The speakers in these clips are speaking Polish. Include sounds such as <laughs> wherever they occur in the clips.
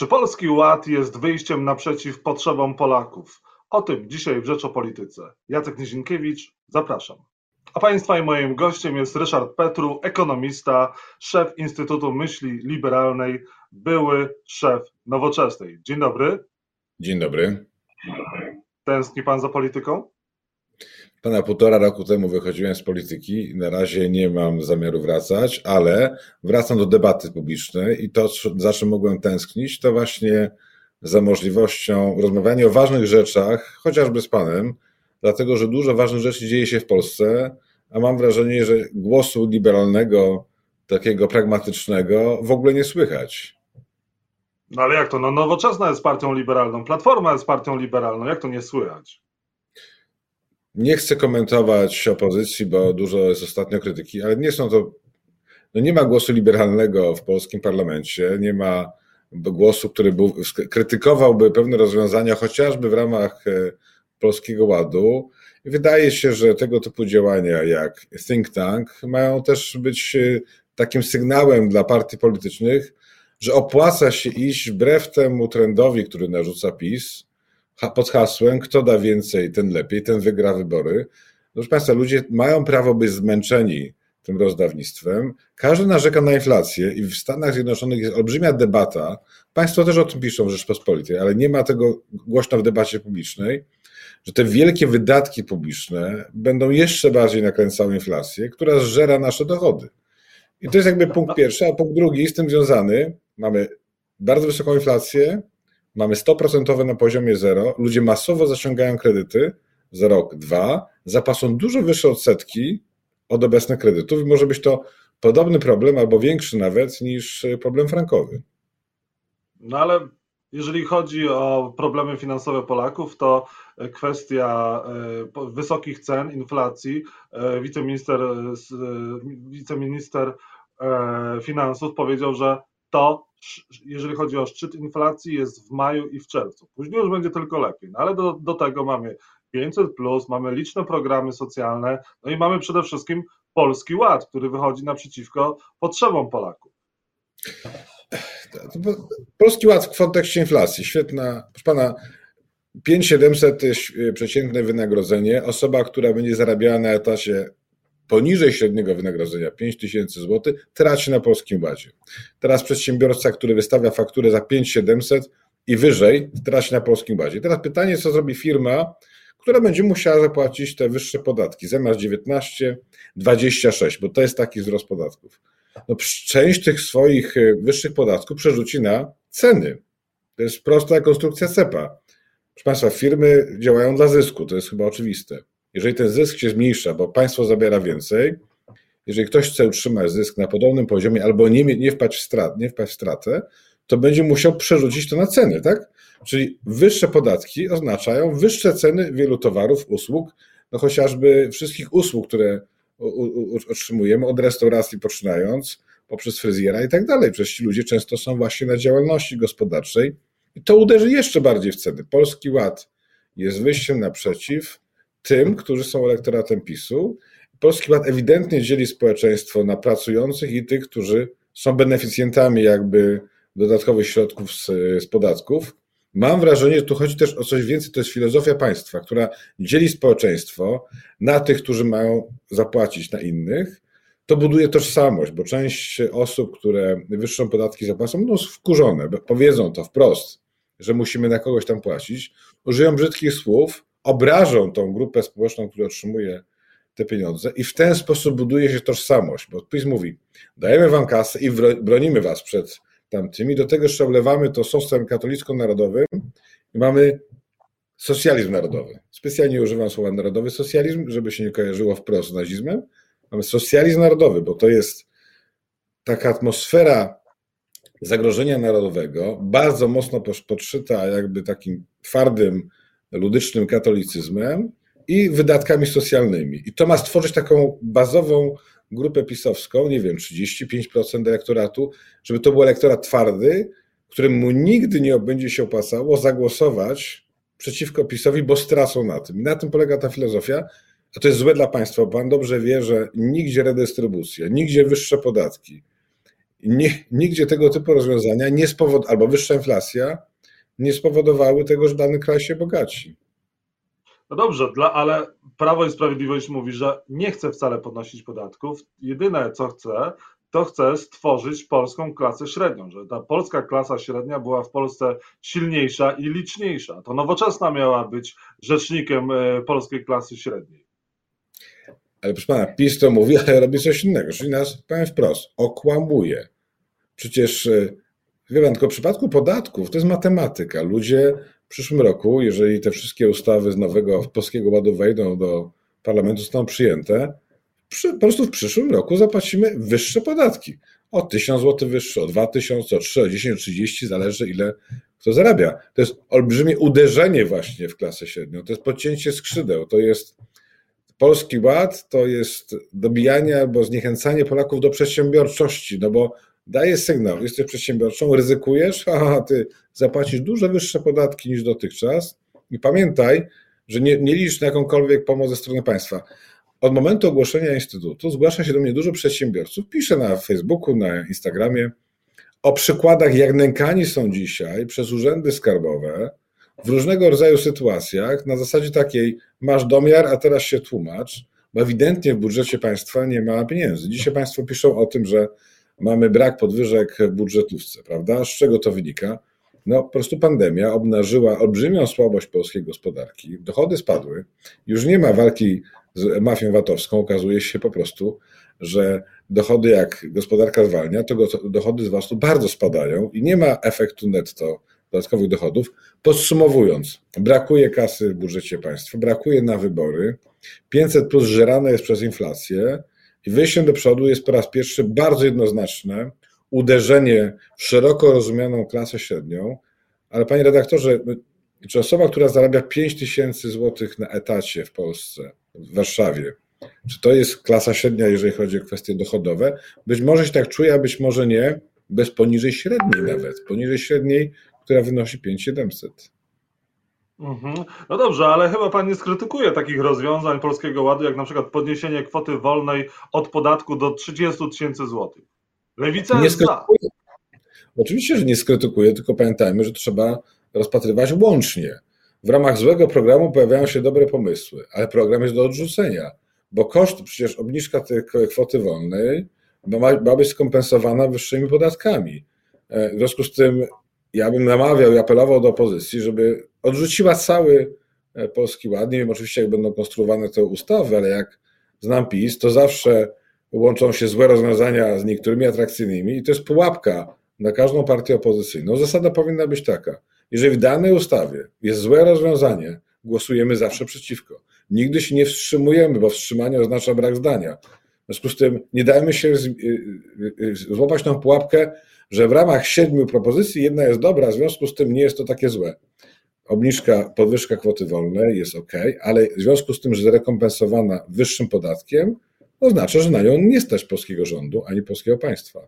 Czy Polski Ład jest wyjściem naprzeciw potrzebom Polaków? O tym dzisiaj w Rzeczopolityce. Jacek Nizinkiewicz, zapraszam. A Państwa i moim gościem jest Ryszard Petru, ekonomista, szef Instytutu Myśli Liberalnej, były szef Nowoczesnej. Dzień dobry. Dzień dobry. Tęskni Pan za polityką? Pana półtora roku temu wychodziłem z polityki. Na razie nie mam zamiaru wracać, ale wracam do debaty publicznej i to, za czym mogłem tęsknić, to właśnie za możliwością rozmawiania o ważnych rzeczach, chociażby z Panem, dlatego że dużo ważnych rzeczy dzieje się w Polsce, a mam wrażenie, że głosu liberalnego, takiego pragmatycznego w ogóle nie słychać. No ale jak to? No, Nowoczesna jest partią liberalną, Platforma jest partią liberalną, jak to nie słychać? Nie chcę komentować opozycji, bo dużo jest ostatnio krytyki, ale nie są to. No nie ma głosu liberalnego w polskim parlamencie, nie ma głosu, który był, krytykowałby pewne rozwiązania, chociażby w ramach e, Polskiego Ładu. Wydaje się, że tego typu działania jak think tank mają też być e, takim sygnałem dla partii politycznych, że opłaca się iść wbrew temu trendowi, który narzuca PiS, pod hasłem kto da więcej, ten lepiej, ten wygra wybory. Proszę Państwa, ludzie mają prawo być zmęczeni tym rozdawnictwem. Każdy narzeka na inflację i w Stanach Zjednoczonych jest olbrzymia debata. Państwo też o tym piszą w Rzeczpospolitej, ale nie ma tego głośno w debacie publicznej, że te wielkie wydatki publiczne będą jeszcze bardziej nakręcały inflację, która zżera nasze dochody. I to jest jakby punkt pierwszy, a punkt drugi z tym związany. Mamy bardzo wysoką inflację, mamy 100% na poziomie zero, ludzie masowo zaciągają kredyty za rok, dwa, zapasą dużo wyższe odsetki od obecnych kredytów i może być to podobny problem, albo większy nawet niż problem frankowy. No ale jeżeli chodzi o problemy finansowe Polaków, to kwestia e, wysokich cen, inflacji, e, wiceminister, e, wiceminister finansów powiedział, że to, jeżeli chodzi o szczyt inflacji, jest w maju i w czerwcu. Później już będzie tylko lepiej, no ale do, do tego mamy 500, plus, mamy liczne programy socjalne, no i mamy przede wszystkim Polski Ład, który wychodzi naprzeciwko potrzebom Polaków. Polski Ład w kontekście inflacji, świetna. Proszę pana, 5700 to jest przeciętne wynagrodzenie. Osoba, która będzie zarabiała na etacie poniżej średniego wynagrodzenia 5 tysięcy złotych traci na Polskim Ładzie. Teraz przedsiębiorca, który wystawia fakturę za 5700 i wyżej, traci na Polskim Ładzie. Teraz pytanie, co zrobi firma, która będzie musiała zapłacić te wyższe podatki, zamiast 19, 26, bo to jest taki wzrost podatków. No, część tych swoich y, wyższych podatków przerzuci na ceny. To jest prosta konstrukcja CEPA. Proszę Państwa, firmy działają dla zysku, to jest chyba oczywiste. Jeżeli ten zysk się zmniejsza, bo państwo zabiera więcej, jeżeli ktoś chce utrzymać zysk na podobnym poziomie albo nie, nie, wpaść, w strat, nie wpaść w stratę, to będzie musiał przerzucić to na ceny, tak? Czyli wyższe podatki oznaczają wyższe ceny wielu towarów, usług, no chociażby wszystkich usług, które otrzymujemy, od restauracji poczynając, poprzez fryzjera i tak dalej. Przecież ci ludzie często są właśnie na działalności gospodarczej i to uderzy jeszcze bardziej w ceny. Polski Ład jest wyjściem naprzeciw tym, którzy są elektoratem PiSu. Polski Ład ewidentnie dzieli społeczeństwo na pracujących i tych, którzy są beneficjentami jakby dodatkowych środków z, z podatków. Mam wrażenie, że tu chodzi też o coś więcej, to jest filozofia państwa, która dzieli społeczeństwo na tych, którzy mają zapłacić na innych. To buduje tożsamość, bo część osób, które wyższą podatki zapłacą, będą wkurzone, powiedzą to wprost, że musimy na kogoś tam płacić, użyją brzydkich słów, obrażą tą grupę społeczną, która otrzymuje te pieniądze i w ten sposób buduje się tożsamość, bo PiS mówi, dajemy wam kasę i bronimy was przed tamtymi, do tego jeszcze olewamy to sosem katolicko-narodowym i mamy socjalizm narodowy. Specjalnie używam słowa narodowy socjalizm, żeby się nie kojarzyło wprost z nazizmem. Mamy socjalizm narodowy, bo to jest taka atmosfera zagrożenia narodowego, bardzo mocno podszyta jakby takim twardym ludycznym katolicyzmem i wydatkami socjalnymi. I to ma stworzyć taką bazową grupę pisowską, nie wiem, 35% elektoratu, żeby to był elektorat twardy, któremu nigdy nie będzie się opłacało zagłosować przeciwko PiSowi, bo stracą na tym. I na tym polega ta filozofia, a to jest złe dla państwa. Pan dobrze wie, że nigdzie redystrybucja, nigdzie wyższe podatki, Nie, nigdzie tego typu rozwiązania nie spowod, albo wyższa inflacja nie spowodowały tego, że dany kraj się bogaci. No dobrze, dla, ale Prawo i Sprawiedliwość mówi, że nie chce wcale podnosić podatków. Jedyne co chce, to chce stworzyć polską klasę średnią, że ta polska klasa średnia była w Polsce silniejsza i liczniejsza. To nowoczesna miała być rzecznikiem e, polskiej klasy średniej. Ale proszę pana, PiS to mówi, ale robi coś innego, czyli nas, powiem wprost, okłamuje. Przecież, e, wie pan, tylko w przypadku podatków to jest matematyka. Ludzie w przyszłym roku, jeżeli te wszystkie ustawy z nowego Polskiego Ładu wejdą do parlamentu, zostaną przyjęte, przy, po prostu w przyszłym roku zapłacimy wyższe podatki. O 1000 zł wyższe, o 2000, o 3, o 10, 30, zależy ile kto zarabia. To jest olbrzymie uderzenie właśnie w klasę średnią, to jest podcięcie skrzydeł, to jest Polski Ład, to jest dobijanie albo zniechęcanie Polaków do przedsiębiorczości, no bo daje sygnał, jesteś przedsiębiorczą, ryzykujesz, <laughs> a ty zapłacisz dużo wyższe podatki niż dotychczas i pamiętaj, że nie, nie licz na jakąkolwiek pomoc ze strony państwa. Od momentu ogłoszenia Instytutu zgłasza się do mnie dużo przedsiębiorców, piszę na Facebooku, na Instagramie o przykładach, jak nękani są dzisiaj przez urzędy skarbowe w różnego rodzaju sytuacjach, na zasadzie takiej masz domiar, a teraz się tłumacz, bo ewidentnie w budżecie państwa nie ma pieniędzy. Dzisiaj państwo piszą o tym, że mamy brak podwyżek w budżetówce, prawda? Z czego to wynika? No, po prostu pandemia obnażyła olbrzymią słabość polskiej gospodarki, dochody spadły, już nie ma walki z mafią VAT-owską, okazuje się po prostu, że dochody, jak gospodarka zwalnia, to dochody z VAT-u bardzo spadają i nie ma efektu netto dodatkowych dochodów. Podsumowując, brakuje kasy w budżecie państwa, brakuje na wybory, 500 plus żerane jest przez inflację i wyjściem do przodu jest po raz pierwszy bardzo jednoznaczne uderzenie w szeroko rozumianą klasę średnią, ale panie redaktorze, czy osoba, która zarabia 5 tysięcy złotych na etacie w Polsce, w Warszawie, czy to jest klasa średnia, jeżeli chodzi o kwestie dochodowe? Być może się tak czuje, a być może nie, bez poniżej średniej nawet, poniżej średniej, która wynosi 5700. Mhm. No dobrze, ale chyba pan nie skrytykuje takich rozwiązań Polskiego Ładu, jak na przykład podniesienie kwoty wolnej od podatku do 30 tysięcy złotych. Lewica nie jest za. Oczywiście, że nie skrytykuję, tylko pamiętajmy, że trzeba rozpatrywać łącznie. W ramach złego programu pojawiają się dobre pomysły, ale program jest do odrzucenia, bo koszt, przecież obniżka tej kwoty wolnej ma, ma być skompensowana wyższymi podatkami. E, w związku z tym ja bym namawiał i apelował do opozycji, żeby odrzuciła cały e, Polski Ład. Nie wiem oczywiście, jak będą konstruowane te ustawy, ale jak znam PiS, to zawsze łączą się złe rozwiązania z niektórymi atrakcyjnymi i to jest pułapka na każdą partię opozycyjną. Zasada powinna być taka. Jeżeli w danej ustawie jest złe rozwiązanie, głosujemy zawsze przeciwko. Nigdy się nie wstrzymujemy, bo wstrzymanie oznacza brak zdania. W związku z tym nie dajmy się y, y, y, złapać tą pułapkę, że w ramach siedmiu propozycji jedna jest dobra, w związku z tym nie jest to takie złe. Obniżka, podwyżka kwoty wolnej jest ok, ale w związku z tym, że zrekompensowana wyższym podatkiem, oznacza, że na nią nie stać polskiego rządu ani polskiego państwa.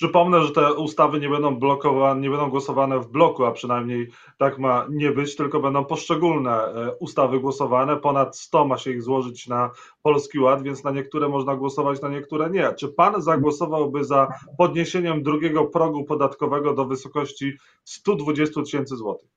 Przypomnę, że te ustawy nie będą blokowane, nie będą głosowane w bloku, a przynajmniej tak ma nie być, tylko będą poszczególne e, ustawy głosowane. Ponad 100 ma się ich złożyć na Polski Ład, więc na niektóre można głosować, na niektóre nie. Czy pan zagłosowałby za podniesieniem drugiego progu podatkowego do wysokości 120 tysięcy złotych?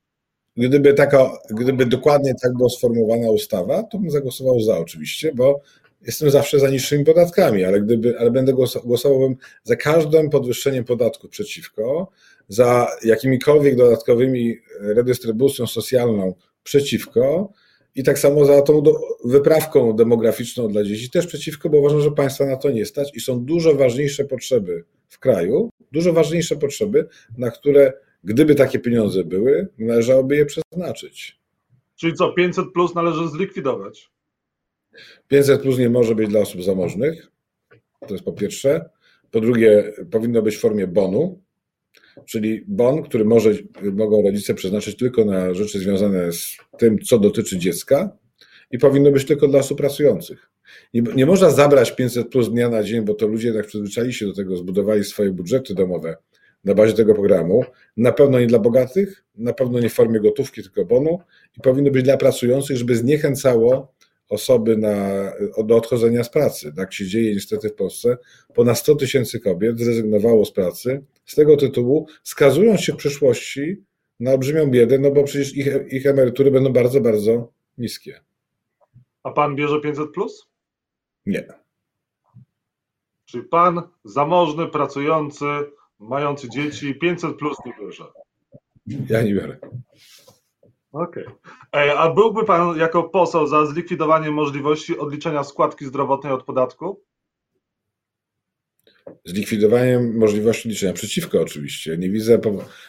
Gdyby, taka, gdyby dokładnie tak była sformułowana ustawa, to bym zagłosował za oczywiście, bo jestem zawsze za niższymi podatkami, ale, gdyby, ale będę głosowałbym za każdym podwyższeniem podatku przeciwko, za jakimikolwiek dodatkowymi redystrybucją socjalną przeciwko i tak samo za tą do, wyprawką demograficzną dla dzieci też przeciwko, bo uważam, że państwa na to nie stać i są dużo ważniejsze potrzeby w kraju, dużo ważniejsze potrzeby, na które gdyby takie pieniądze były, należałoby je przeznaczyć. Czyli co, 500 plus należy zlikwidować? 500 plus nie może być dla osób zamożnych. To jest po pierwsze. Po drugie, powinno być w formie bonu, czyli bon, który może, mogą rodzice przeznaczyć tylko na rzeczy związane z tym, co dotyczy dziecka i powinno być tylko dla osób pracujących. Nie, nie można zabrać 500 plus dnia na dzień, bo to ludzie tak przyzwyczaili się do tego, zbudowali swoje budżety domowe na bazie tego programu. Na pewno nie dla bogatych, na pewno nie w formie gotówki, tylko bonu i powinno być dla pracujących, żeby zniechęcało osoby na, do odchodzenia z pracy. Tak się dzieje niestety w Polsce. Ponad 100 tysięcy kobiet zrezygnowało z pracy z tego tytułu, skazując się w przyszłości na olbrzymią biedę, no bo przecież ich, ich emerytury będą bardzo, bardzo niskie. A pan bierze 500 plus? Nie. Czyli pan zamożny, pracujący, mający dzieci, 500 plus nie bierze. Ja nie biorę. Okej. Okay. A byłby pan jako poseł za zlikwidowanie możliwości odliczenia składki zdrowotnej od podatku? Zlikwidowaniem możliwości liczenia przeciwko oczywiście. Nie widzę,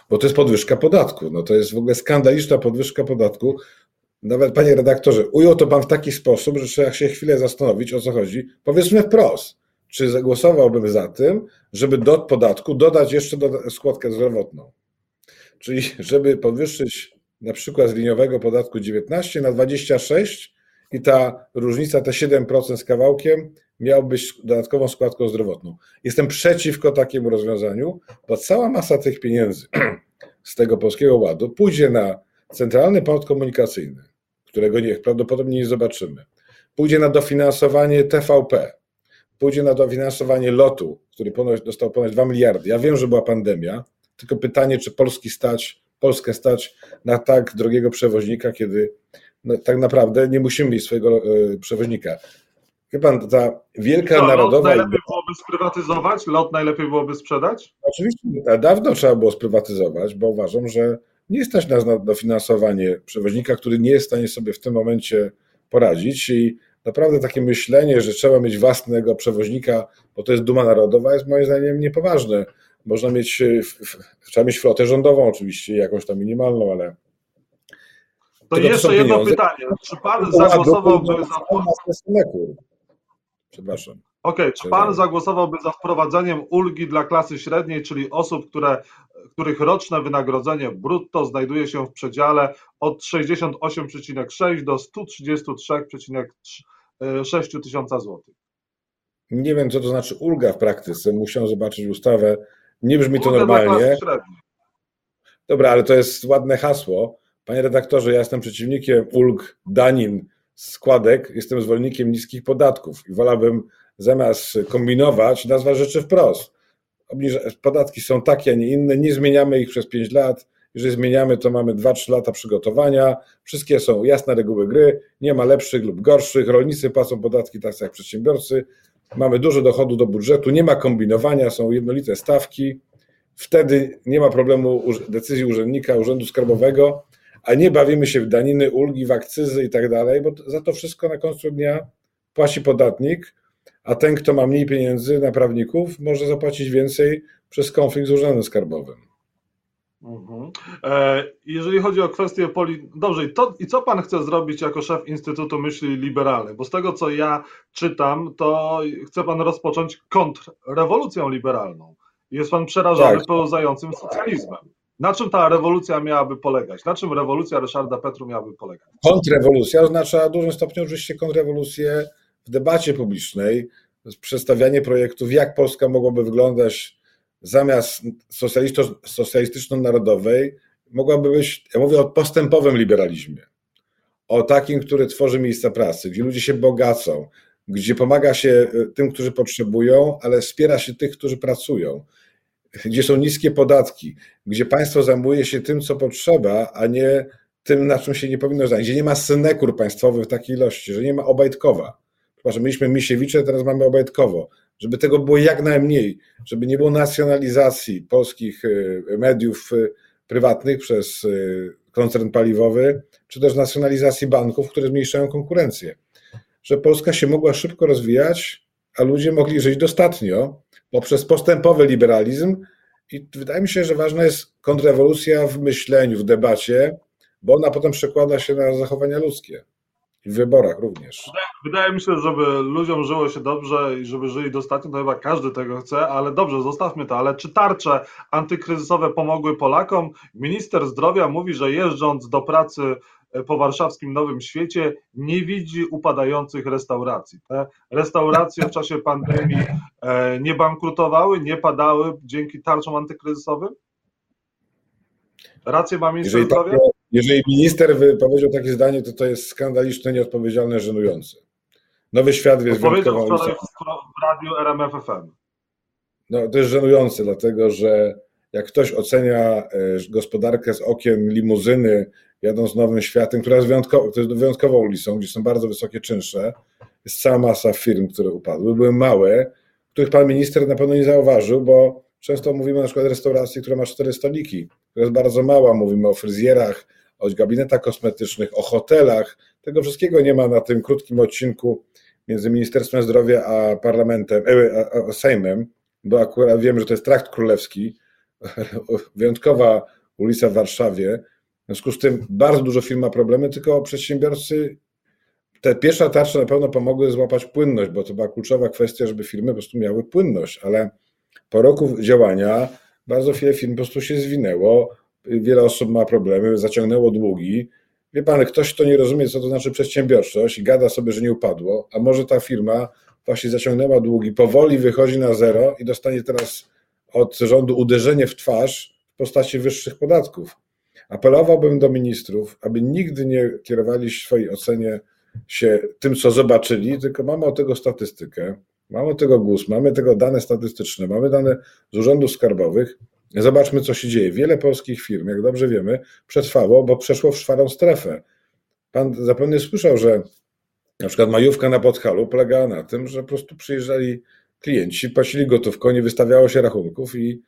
bo to jest podwyżka podatku. No to jest w ogóle skandaliczna podwyżka podatku. Nawet panie redaktorze, ujął to pan w taki sposób, że trzeba się chwilę zastanowić, o co chodzi. Powiedzmy wprost, czy zagłosowałbym za tym, żeby do podatku dodać jeszcze składkę zdrowotną. Czyli żeby podwyższyć na przykład z liniowego podatku 19 na 26 i ta różnica, te 7% z kawałkiem, miał być dodatkową składką zdrowotną. Jestem przeciwko takiemu rozwiązaniu, bo cała masa tych pieniędzy <clears throat> z tego polskiego ładu pójdzie na centralny port komunikacyjny, którego nie, prawdopodobnie nie zobaczymy. Pójdzie na dofinansowanie TVP, pójdzie na dofinansowanie lotu, który dostał ponad 2 miliardy. Ja wiem, że była pandemia, tylko pytanie, czy Polski stać, Polskę stać na tak drogiego przewoźnika, kiedy no, tak naprawdę nie musimy mieć swojego y, przewoźnika. Wie pan, ta wielka Co, narodowa. Lot najlepiej byłoby sprywatyzować? Lot najlepiej byłoby sprzedać? Oczywiście, dawno trzeba było sprywatyzować, bo uważam, że nie stać nas na dofinansowanie przewoźnika, który nie jest w stanie sobie w tym momencie poradzić. I naprawdę takie myślenie, że trzeba mieć własnego przewoźnika, bo to jest duma narodowa, jest moim zdaniem niepoważne. Można mieć, trzeba mieć flotę rządową oczywiście, jakąś tam minimalną, ale to jeszcze jedno pieniądze. pytanie. Czy pan zagłosowałby za. Przepraszam. Okej, okay. czy pan zagłosowałby za wprowadzeniem ulgi dla klasy średniej, czyli osób, które, których roczne wynagrodzenie brutto znajduje się w przedziale od 68,6 do 133,6 tysiąca złotych? Nie wiem, co to znaczy ulga w praktyce. Musiałem zobaczyć ustawę. Nie brzmi to normalnie. Dobra, ale to jest ładne hasło. Panie redaktorze, ja jestem przeciwnikiem ulg, danin, składek, jestem zwolennikiem niskich podatków i wolałbym zamiast kombinować, nazwać rzeczy wprost. Podatki są takie, a nie inne, nie zmieniamy ich przez 5 lat. Jeżeli zmieniamy, to mamy 2-3 lata przygotowania. Wszystkie są jasne reguły gry, nie ma lepszych lub gorszych. Rolnicy płacą podatki tak jak przedsiębiorcy. Mamy dużo dochodu do budżetu, nie ma kombinowania, są jednolite stawki. Wtedy nie ma problemu decyzji urzędnika, urzędu skarbowego a nie bawimy się w daniny, ulgi, w akcyzy i tak dalej, bo za to wszystko na końcu dnia płaci podatnik, a ten, kto ma mniej pieniędzy na prawników, może zapłacić więcej przez konflikt z urzędem skarbowym. Mhm. E, jeżeli chodzi o kwestię poli... Dobrze, to, i co pan chce zrobić jako szef Instytutu Myśli Liberalnej? Bo z tego, co ja czytam, to chce pan rozpocząć kontrrewolucją liberalną. Jest pan przerażony tak. pełzającym socjalizmem. Na czym ta rewolucja miałaby polegać? Na czym rewolucja Ryszarda Petru miałaby polegać? Kontrrewolucja oznacza w dużym stopniu oczywiście kontrrewolucję w debacie publicznej, przedstawianie projektów, jak Polska mogłaby wyglądać zamiast socjalistyczno-narodowej, mogłaby być, ja mówię o postępowym liberalizmie, o takim, który tworzy miejsca pracy, gdzie ludzie się bogacą, gdzie pomaga się tym, którzy potrzebują, ale wspiera się tych, którzy pracują gdzie są niskie podatki, gdzie państwo zajmuje się tym, co potrzeba, a nie tym, na czym się nie powinno zająć, gdzie nie ma synekur państwowych w takiej ilości, że nie ma Obajtkowa. Przepraszam, mieliśmy Misiewicze, teraz mamy Obajtkowo. Żeby tego było jak najmniej, żeby nie było nacjonalizacji polskich y, mediów y, prywatnych przez y, koncern paliwowy, czy też nacjonalizacji banków, które zmniejszają konkurencję. Że Polska się mogła szybko rozwijać, a ludzie mogli żyć dostatnio, poprzez postępowy liberalizm. I wydaje mi się, że ważna jest kontrrewolucja w myśleniu, w debacie, bo ona potem przekłada się na zachowania ludzkie. I w wyborach również. Wydaje mi się, żeby ludziom żyło się dobrze i żeby żyli dostatnio, to chyba każdy tego chce, ale dobrze, zostawmy to. Ale czy tarcze antykryzysowe pomogły Polakom? Minister zdrowia mówi, że jeżdżąc do pracy po warszawskim Nowym Świecie nie widzi upadających restauracji. Te restauracje w czasie pandemii e, nie bankrutowały, nie padały dzięki tarczom antykryzysowym? Rację ma minister zdrowia? Jeżeli minister powiedział takie zdanie, to to jest skandaliczne, nieodpowiedzialne, żenujące. Nowy świat jest Powiedział wczoraj w radiu RMF FM. No, to jest żenujące, dlatego że jak ktoś ocenia e, gospodarkę z okien limuzyny, jadąc nowym światem, która jest, wyjątkowo, jest wyjątkową ulicą, gdzie są bardzo wysokie czynsze, jest cała masa firm, które upadły. Były małe, których pan minister na pewno nie zauważył, bo często mówimy na przykład o restauracji, która ma cztery stoliki, która jest bardzo mała. Mówimy o fryzjerach, o gabinetach kosmetycznych, o hotelach. Tego wszystkiego nie ma na tym krótkim odcinku między Ministerstwem Zdrowia a parlamentem, e, a, a Sejmem, bo akurat wiem, że to jest trakt królewski, <laughs> wyjątkowa ulica w Warszawie. W związku z tym bardzo dużo firm ma problemy, tylko przedsiębiorcy te pierwsze tarcze na pewno pomogły złapać płynność, bo to była kluczowa kwestia, żeby firmy po prostu miały płynność, ale po roku działania bardzo wiele firm po prostu się zwinęło, wiele osób ma problemy, zaciągnęło długi. Wie pan, ktoś, kto nie rozumie, co to znaczy przedsiębiorczość i gada sobie, że nie upadło, a może ta firma właśnie zaciągnęła długi, powoli wychodzi na zero i dostanie teraz od rządu uderzenie w twarz w postaci wyższych podatków. Apelowałbym do ministrów, aby nigdy nie kierowali swojej ocenie się tym, co zobaczyli, tylko mamy od tego statystykę, mamy tego GUS, mamy tego dane statystyczne, mamy dane z urzędów skarbowych. Zobaczmy, co się dzieje. Wiele polskich firm, jak dobrze wiemy, przetrwało, bo przeszło w szwarą strefę. Pan zapewne słyszał, że na przykład majówka na Podhalu polegała na tym, że po prostu przyjeżdżali klienci, płacili gotówką, nie wystawiało się rachunków i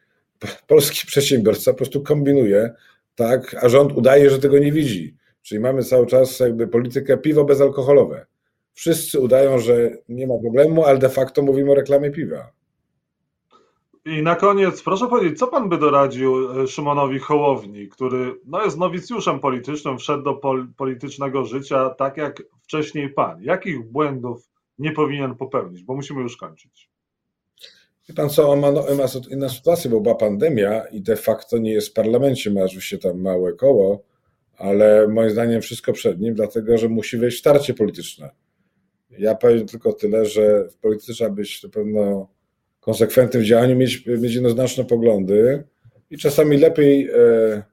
polski <laughs> przedsiębiorca po prostu kombinuje tak, a rząd udaje, że tego nie widzi. Czyli mamy cały czas jakby politykę piwo bezalkoholowe. Wszyscy udają, że nie ma problemu, ale de facto mówimy o reklamie piwa. I na koniec, proszę powiedzieć, co pan by doradził e, Szymonowi Hołowni, który no, jest nowicjuszem politycznym, wszedł do pol politycznego życia tak jak wcześniej pan. Jakich błędów nie powinien popełnić? Bo musimy już kończyć. Wie pan co, on ma, no, ma inną sytuację, bo była pandemia i de facto nie jest w parlamencie, ma oczywiście tam małe koło, ale moim zdaniem wszystko przed nim, dlatego że musi wejść w starcie polityczne. Ja powiem tylko tyle, że w polityce trzeba być na pewno konsekwentnym działaniu, mieć, mieć jednoznaczne poglądy i czasami lepiej, e,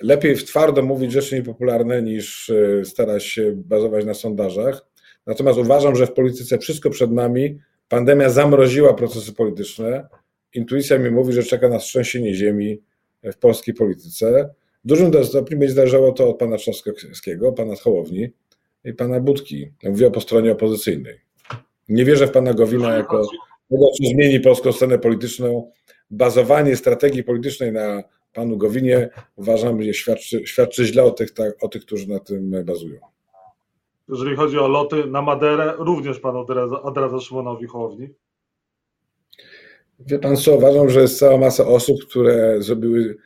lepiej w twardo mówić rzeczy niepopularne niż e, starać się bazować na sondażach. Natomiast uważam, że w polityce wszystko przed nami. Pandemia zamroziła procesy polityczne. Intuicja mi mówi, że czeka nas trzęsienie ziemi w polskiej polityce. W dużym stopniu będzie zależało to od pana Trzaskowskiego, pana Hołowni i pana Budki. Mówię po stronie opozycyjnej. Nie wierzę w pana Gowina jako tego, co zmieni polską scenę polityczną. Bazowanie strategii politycznej na panu Gowinie uważam, że świadczy, świadczy źle o tych, o tych, którzy na tym bazują. Jeżeli chodzi o loty na Maderę, również pan odradza, odradza Szymonowi Hołowni? Wie pan co, uważam, że jest cała masa osób, które zrobiły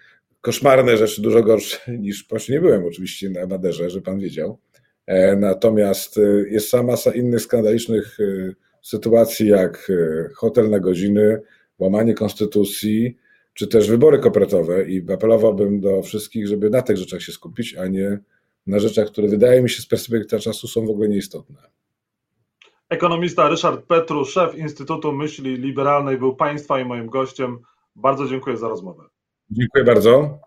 koszmarne rzeczy, dużo gorsze niż, właśnie nie byłem oczywiście na Maderze, że pan wiedział. E, natomiast e, jest cała masa innych skandalicznych e, sytuacji, jak hotel na godziny, łamanie konstytucji, czy też wybory kopertowe i apelowałbym do wszystkich, żeby na tych rzeczach się skupić, a nie na rzeczach, które wydaje mi się z perspektywy czasu są w ogóle nieistotne. Ekonomista Ryszard Petru, szef Instytutu Myśli Liberalnej, był Państwa i moim gościem. Bardzo dziękuję za rozmowę. Dziękuję bardzo.